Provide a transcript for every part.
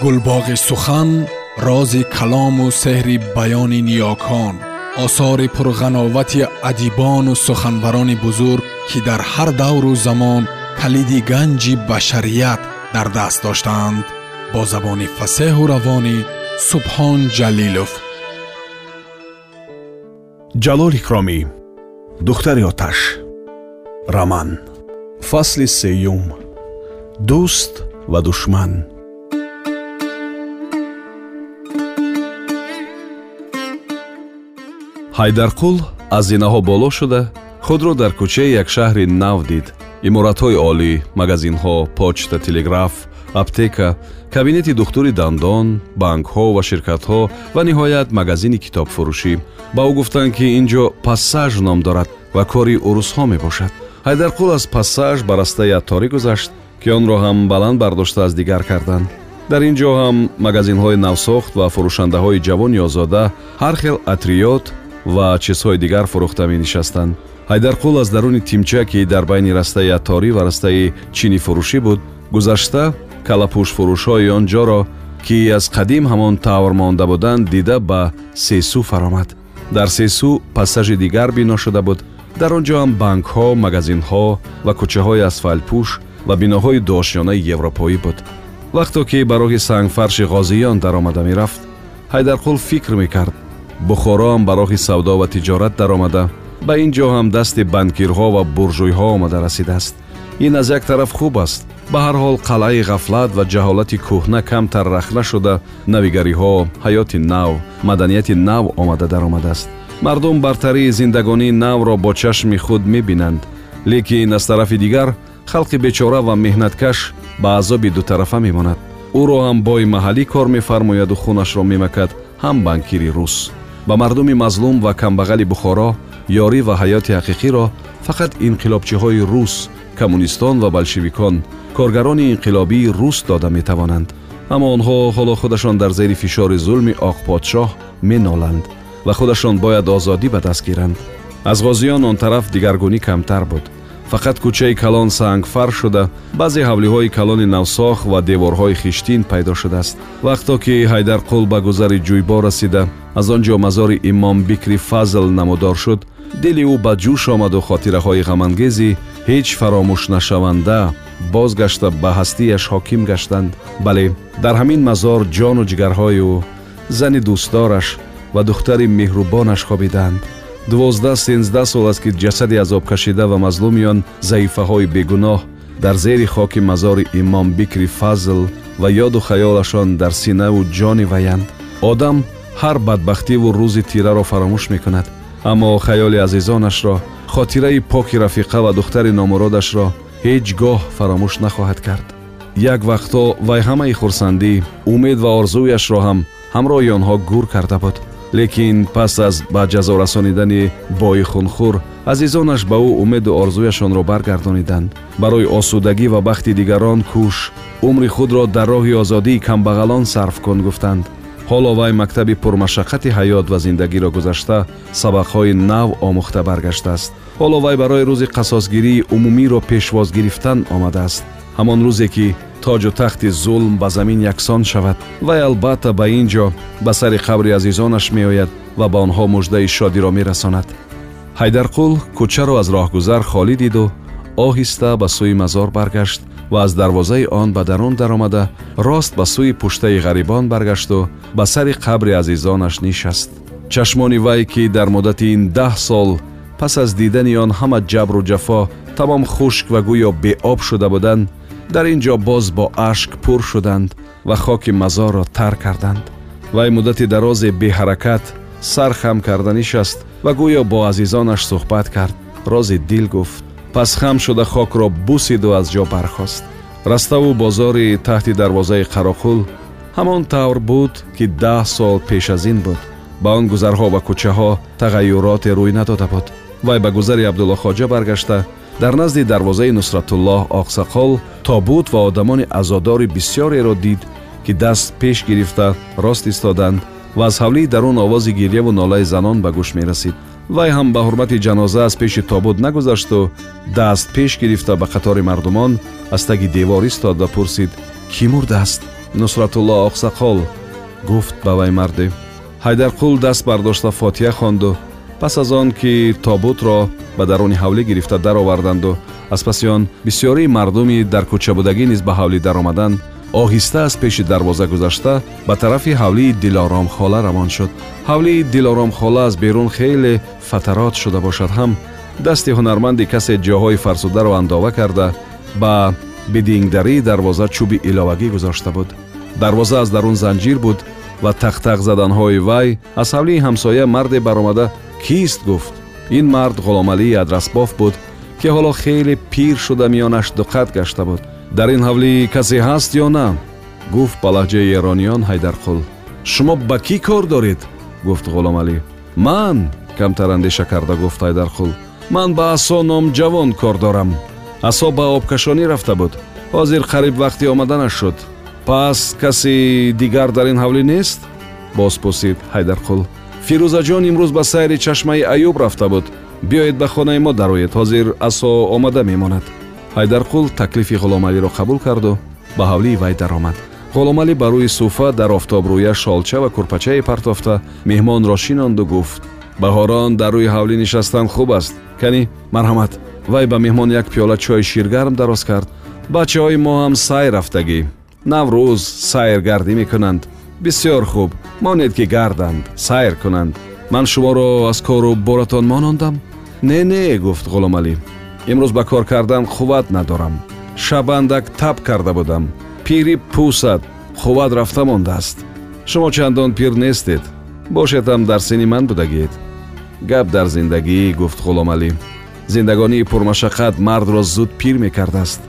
гулбоғи сухан рози калому сеҳри баёни ниёкон осори пурғановати адибону суханбарони бузург ки дар ҳар давру замон калиди ганҷи башарият дар даст доштаанд бо забони фасеҳу равонӣ субҳон ҷалилов. Ҷалол икромӣ духтари оташ раман фасли сеюм. Дӯст ва душман ҳайдарқул аз зинаҳо боло шуда худро дар кӯчаи як шаҳри нав дид. Иморатҳои олӣ магазинҳо почта телеграф аптека кабинети духтури дандон банкҳо ва ширкатҳо ва ниҳоят магазини китобфурӯшӣ. Ба ӯ гуфтанд ки ин ҷо пассаж ном дорад ва кори урусҳо мебошад. Ҳайдарқул аз пассаж ба растаи атторӣ гузашт ки онро ҳам баланд бардошта аз дигар карданд. Дар ин ҷо ҳам магазинҳои навсохт ва фурӯшандаҳои ҷавони озода ҳар хел атриёт ва чизҳои дигар фурӯхта менишастанд. Ҳайдарқул аз даруни тимча ки дар байни растаи атторӣ ва растаи чинифурӯшӣ буд гузашта калапӯшфурӯшҳои он ҷоро ки аз қадим ҳамон тавр монда буданд дида ба сесу фаромад. Дар сесу пассажи дигар бино шуда буд. Дар он ҷо ҳам банкҳо магазинҳо ва кӯчаҳои асфалтпӯш ва биноҳои доошёнаи европоӣ буд. Вақто ки ба роҳи сангфарши ғозиён даромада мерафт ҳайдарқул фикр мекард бухоро ҳам ба роҳи савдо ва тиҷорат даромада ба ин ҷо ҳам дасти банкирҳо ва буржӯйҳо омада расидааст. Ин аз як тараф хуб аст. Ба ҳар ҳол қалъаи ғафлат ва ҷаҳолати кӯҳна камтар рахна шуда навигариҳо ҳаёти нав маданияти нав омада даромадааст. Мардум бартарии зиндагонии навро бо чашми худ мебинанд лекин аз тарафи дигар халқи бечора ва меҳнаткаш ба азоби дутарафа мемонад. Ӯро ҳам бои маҳаллӣ кор мефармояду хунашро мемакад ҳам банкири рус ба мардуми мазлум ва камбағали бухоро ёрӣ ва ҳаёти ҳақиқиро фақат инқилобчиҳои рус коммунистон ва болшевикон коргарони инқилобии рус дода метавонанд аммо онҳо ҳоло худашон дар зери фишори зулми оқподшоҳ меноланд ва худашон бояд озодӣ ба даст гиранд аз ғозиён он тараф дигаргунӣ камтар буд фақат кӯчаи калон сангфар шуда. Баъзе ҳавлиҳои калони навсох ва деворҳои хиштин пайдо шудааст. Вақто ки ҳайдарқул ба гузари ҷӯйбо расида аз он ҷо мазори имом бикри фазл намудор шуд дили ӯ ба ҷӯш омаду хотираҳои ғамангези ҳеҷ фаромӯшнашаванда бозгашта ба ҳастияш ҳоким гаштанд. Бале дар ҳамин мазор ҷону ҷигарҳои ӯ зани дӯстдораш ва духтари меҳрубонаш хобиданд дувоздаҳ сенздаҳ сол аст ки ҷасади азобкашида ва мазлуми он заифаҳои бегуноҳ дар зери хоки мазори имом бикри фазл ва ёду хаёлашон дар синаву ҷони ваянд. Одам ҳар бадбахтиву рӯзи тираро фаромӯш мекунад. Аммо хаёли азизонашро хотираи поки рафиқа ва духтари номуродашро ҳеҷ гоҳ фаромӯш нахоҳад кард. Як вақтҳо вай ҳамаи хурсандӣ умед ва орзуяшро ҳам ҳамроҳи онҳо гур карда буд лекин пас аз ба ҷазо расонидани бои хунхур азизонаш ба ӯ умеду орзуяшонро баргардониданд. Барои осудагӣ ва бахти дигарон кӯш умри худро дар роҳи озодии камбағалон сарф кун гуфтанд. Ҳоло вай мактаби пурмашаққати ҳаёт ва зиндагиро гузашта сабақҳои нав омӯхта баргаштааст. Ҳоло вай барои рӯзи қасосгирии умумиро пешвоз гирифтан омадааст ҳамон рӯзе ки тоҷу тахти зулм ба замин яксон шавад. Вай албатта ба ин ҷо ба сари қабри азизонаш меояд ва ба онҳо муждаи шодиро мерасонад. Ҳайдарқул кӯчаро аз роҳгузар холӣ диду оҳиста ба сӯи мазор баргашт ва аз дарвозаи он ба дарун даромада рост ба сӯи пуштаи ғарибон баргашту ба сари қабри азизонаш нишаст. Чашмони вай ки дар муддати ин даҳ сол пас аз дидани он ҳама ҷабру ҷафо тамом хушк ва гӯё беоб шуда буданд дар ин ҷо боз бо ашк пур шуданд ва хоки мазорро тар карданд. вай муддати дарозе беҳаракат сар хам карда нишаст ва гӯё бо азизонаш суҳбат кард. рози дил гуфт пас хам шуда хокро бусиду аз ҷо бархост. раставу бозори таҳти дарвозаи қароқул ҳамон тавр буд ки даҳ сол пеш аз ин буд. ба он гузарҳо ва кӯчаҳо тағайюроте рӯй надода буд. вай ба гузари абдуллохоҷа баргашта дар назди дарвозаи нусратуллоҳ оқсақол тобут ва одамони азодори бисьёреро дид ки даст пеш гирифта рост истоданд ва аз ҳавлии дарун овози гирьяву нолаи занон ба гӯш мерасид. Вай ҳам ба ҳурмати ҷаноза аз пеши тобут нагузашту даст пеш гирифта ба қатори мардумон аз таги девор истод ва пурсид кӣ мурдааст нусратулло оқсақол гуфт ба вай марде. Ҳайдарқул даст бардошта фотиҳа хонду пас аз он ки тобутро ба даруни ҳавлӣ гирифта дароварданду аз паси он бисёрии мардуми дар кӯчабудагӣ низ ба ҳавлӣ даромаданд оҳиста аз пеши дарвоза гузашта ба тарафи ҳавлии дилоромхола равон шуд. Ҳавлии дилоромхола аз берун хеле фатарот шуда бошад. Ҳам дасти ҳунарманди касе ҷоҳои фарсударо андова карда ба бидингдарии дарвоза чӯби иловагӣ гузошта буд. Дарвоза аз дарун занҷир буд ва тақтақ заданҳои вай аз ҳавлии ҳамсоя марде баромада кист? гуфт. Ин мард ғуломалии адрасбоф буд ки ҳоло хеле пир шуда миёнаш дуқат гашта буд. Дар ин ҳавлӣ касе ҳаст ё на? гуфт ба лаҳҷаи эрониён ҳайдарқул. Шумо ба кӣ кор доред? гуфт ғуломалӣ ман? камтар андеша карда гуфт ҳайдарқул. Ман ба асо номҷавон кор дорам. Асо ба обкашонӣ рафта буд. Ҳозир қариб вақти омаданаш шуд. Пас касе дигар дар ин ҳавлӣ нест? боз пурсид ҳайдарқул фирӯзаҷон имрӯз ба сайри чашмаи аюб рафта буд. Биёед ба хонаи мо дароед ҳозир асо омада мемонад. Ҳайдарқул таклифи ғуломалиро қабул карду ба ҳавлии вай даромад. Ғуломалӣ ба рӯи суфа дар офтобрӯя шолча ва курпачае партофта меҳмонро шинонду гуфт. Баҳорон дар рӯи ҳавлӣ нишастан хуб аст. Канӣ марҳамат вай ба меҳмон як пиёла чойи ширгарм дароз кард. Бачаҳои мо ҳам сайр рафтагӣ. Наврӯз сайргардӣ мекунанд бисёр хуб монед ки гарданд сайр кунанд ман шуморо аз кору боратон монондам не не гуфт ғуломалӣ имрӯз ба кор кардан қувват надорам шабандак таб карда будам пири пӯсад қувват рафта мондааст шумо чандон пир нестед бошедам дар синни ман будагиед гап дар зиндагӣ гуфт ғуломалӣ зиндагонии пурмашаққат мардро зуд пир мекардааст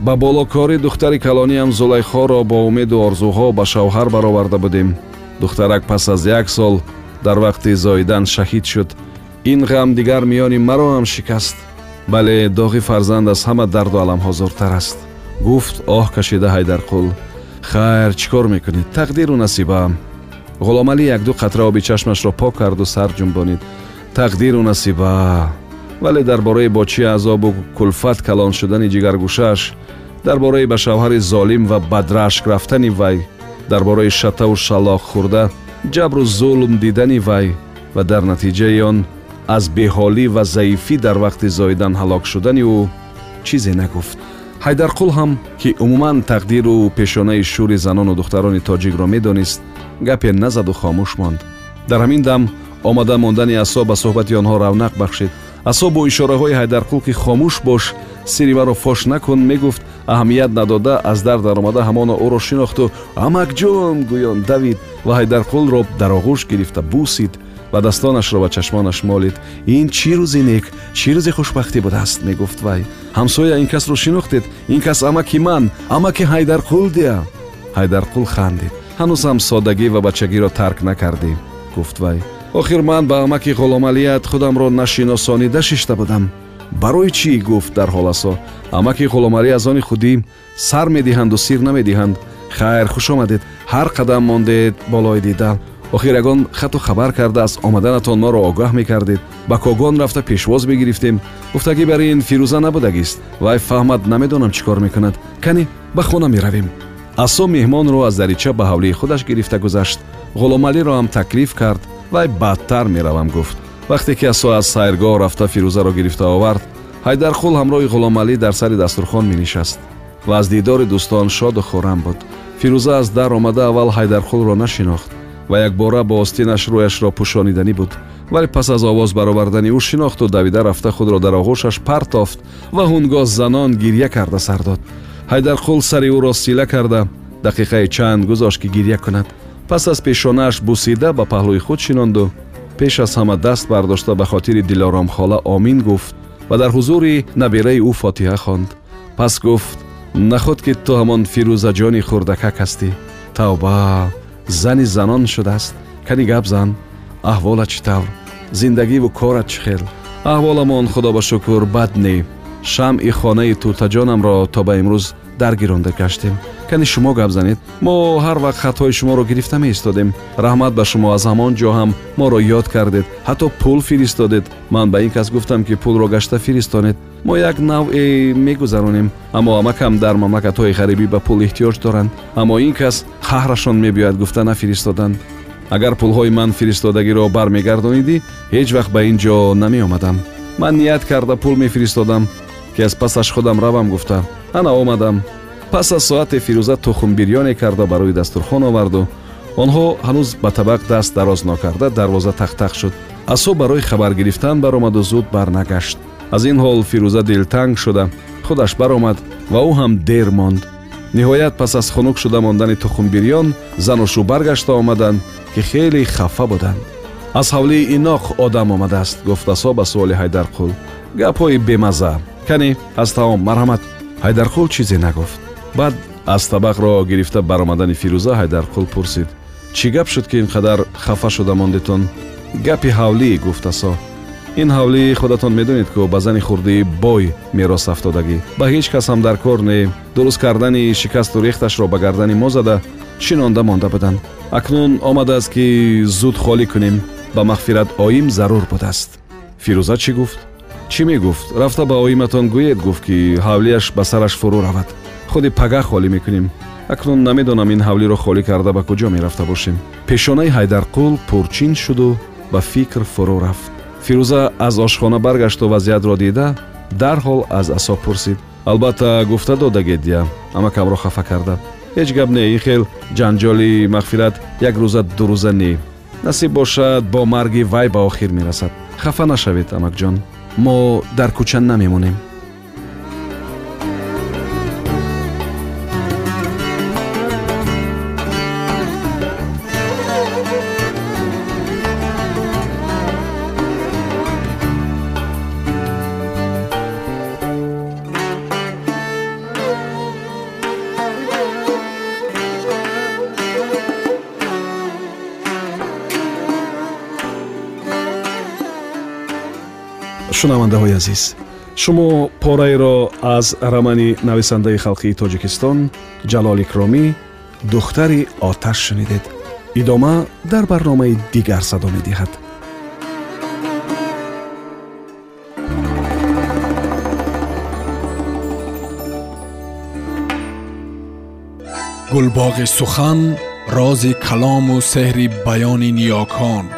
ба болокори духтари калониам зулайхоро бо умеду орзуҳо ба шавҳар бароварда будем. Духтарак пас аз як сол дар вақти зоидан шаҳид шуд. Ин ғам дигар миёни маро ҳам шикаст. Бале доғи фарзанд аз ҳама дарду аламҳо зуртар аст. Гуфт оҳ кашида ҳайдарқул. Хайр чӣ кор мекунед? Тақдиру насиба ғуломалӣ якду қатра оби чашмашро пок карду сар ҷумбонид тақдиру насиба. Вале дар бораи бочи азобу кулфат калон шудани ҷигаргушааш дар бораи ба шавҳари золим ва бадрашк рафтани вай дар бораи шатаву шаллоқ хӯрда ҷабру зулм дидани вай ва дар натиҷаи он аз беҳолӣ ва заифӣ дар вақти зоидан ҳалок шудани ӯ чизе нагуфт. Ҳайдарқул ҳам ки умуман тақдиру пешонаи шӯри занону духтарони тоҷикро медонист гапе назаду хомӯш монд. Дар ҳамин дам омада мондани асо ба суҳбати онҳо равнақ бахшид. Асо бо ишораҳои ҳайдарқул ки хомӯш бош сири маро фош накун мегуфт аҳамият надода аз дар даромада ҳамоно ӯро шинохту. Амакҷон гӯён давид. Ва ҳайдарқулро дар оғӯш гирифта бусид ва дастонашро ба чашмонаш молид. Ин чӣ рӯзи нек? Чӣ рӯзи хушбахтӣ будааст мегуфт вай ҳамсоя ин касро шинохтед. Ин кас амаки ман амаки ҳайдарқулдия ҳайдарқул хандид. Ҳанӯзам соддагӣ ва бачагиро тарк накардӣ гуфт вай охир ман ба амаки ғуломалият худамро нашиносонида шишта будам барои чӣ гуфт дар ҳоласо? Амаки ғуломалӣ аз они худӣ сар медиҳанду сир намедиҳанд. Хайр хушомадед ҳар қадам мондед болои дида. Охир ягон хату хабар карда аз омаданатон моро огаҳ мекардед. Ба когон рафта пешвоз мегирифтем. Гуфтагӣ бар ин фирӯза набудагист вай фаҳмад намедонам чӣ кор мекунад. Канӣ ба хона меравем. Асо меҳмонро аз дарича ба ҳавлии худаш гирифта гузашт. Ғуломалиро ҳам таклиф кард. Вай баъдтар меравам гуфт вақте ки асо аз сайргоҳ рафта фирӯзаро гирифта овард ҳайдарқул ҳамроҳи ғуломалӣ дар сари дастурхон менишаст ва аз дидори дӯстон шоду хӯрам буд. Фирӯза аз дар омада аввал ҳайдарқулро нашинохт ва якбора бо остинаш рӯяшро пӯшониданӣ буд. Вале пас аз овоз баровардани ӯ шинохту давида рафта худро дар оғӯшаш партофт ва ҳунгоҳ занон гирья карда сар дод. Ҳайдарқул сари ӯро сила карда дақиқаи чанд гузошт ки гирья кунад. Пас аз пешонааш бусида ба паҳлӯи худ шинонду пеш аз ҳама даст бардошта ба хотири дилоромхола омин гуфт ва дар ҳузури набераи ӯ фотиҳа хонд. Пас гуфт нахуд ки ту ҳамон фирӯзаҷони хурдакак ҳастӣ тавба зани занон шудааст. Кани гап зан. Аҳволат чӣ тавр? Зиндагиву корат чӣ хел? Аҳволамон худо ба шукр бад не шамъи хонаи туртаҷонамро то ба имрӯз даргиронда гаштем. Кани шумо гап занед мо ҳар вақт хатҳои шуморо гирифта меистодем. Раҳмат ба шумо аз ҳамон ҷо ҳам моро ёд кардед. Ҳатто пул фиристодед. Ман ба ин кас гуфтам ки пулро гашта фиристонед. Мо як навъе мегузаронем аммо амакам дар мамлакатҳои ғарибӣ ба пул эҳтиёҷ доранд. Аммо ин кас қаҳрашон мебиёяд гуфта нафиристоданд. Агар пулҳои ман фиристодагиро бармегардонидӣ ҳеҷ вақт ба ин ҷо намеомадам. Ман ният карда пул мефиристодам ки аз пасаш худам равам гуфта ана омадам. Пас аз соате фирӯза тухмбирёне карда барои дастурхон оварду. Онҳо ҳанӯз ба табақ даст дароз нокарда дарвоза тақтақ шуд. Асо барои хабар гирифтан баромаду зуд барнагашт. Аз ин ҳол фирӯза дилтанг шуда. Худаш баромад ва ӯ ҳам дер монд. Ниҳоят пас аз хунук шуда мондани тухмбирён занушу баргашта омаданд ки хеле хафа буданд. Аз ҳавлии иноқ одам омадааст гуфт асо ба суоли ҳайдарқул. Гапҳои бемаза. Кане аз таом марҳамат ҳайдарқул чизе нагуфт баъд аз табақро гирифта баромадани фирӯза ҳайдарқул пурсид. Чӣ гап шуд ки ин қадар хафа шуда мондитон? Гапи ҳавлӣ гуфт асо ин ҳавлӣ худатон медонед ку ба зани хурдии бой мерос афтодагӣ. Ба ҳеҷ кас ҳам дар кор не. Дуруст кардани шикасту рехташро ба гардани мо зада чинонда монда буданд. Акнун омадааст ки зуд холӣ кунем. Ба мағфират оим зарур будааст. Фирӯза чӣ гуфт чӣ мегуфт? Рафта ба оиматон гӯед гуфт ки ҳавлияш ба сараш фурӯ равад. Худи пага холӣ мекунем. Акнун намедонам ин ҳавлиро холӣ карда ба куҷо мерафта бошем. Пешонаи ҳайдарқул пурчин шуду ба фикр фурӯ рафт. Фирӯза аз ошхона баргашту вазъиятро дида дарҳол аз асо пурсид. Албатта гуфта додагедия амакамро хафа карда. Ҳеҷ гап не ин хел ҷанҷоли мағфират як рӯза дурӯза не. Насиб бошад бо марги вай ба охир мерасад. Хафа нашавед амакҷон мо дар кӯча намемонем шунавандаҳои азиз шумо пораеро аз рамани нависандаи халқии тоҷикистон ҷалол икромӣ духтари оташ шунидед. Идома дар барномаи дигар садо медиҳад. Гулбоғи сухан рози калому сеҳри баёни ниёкон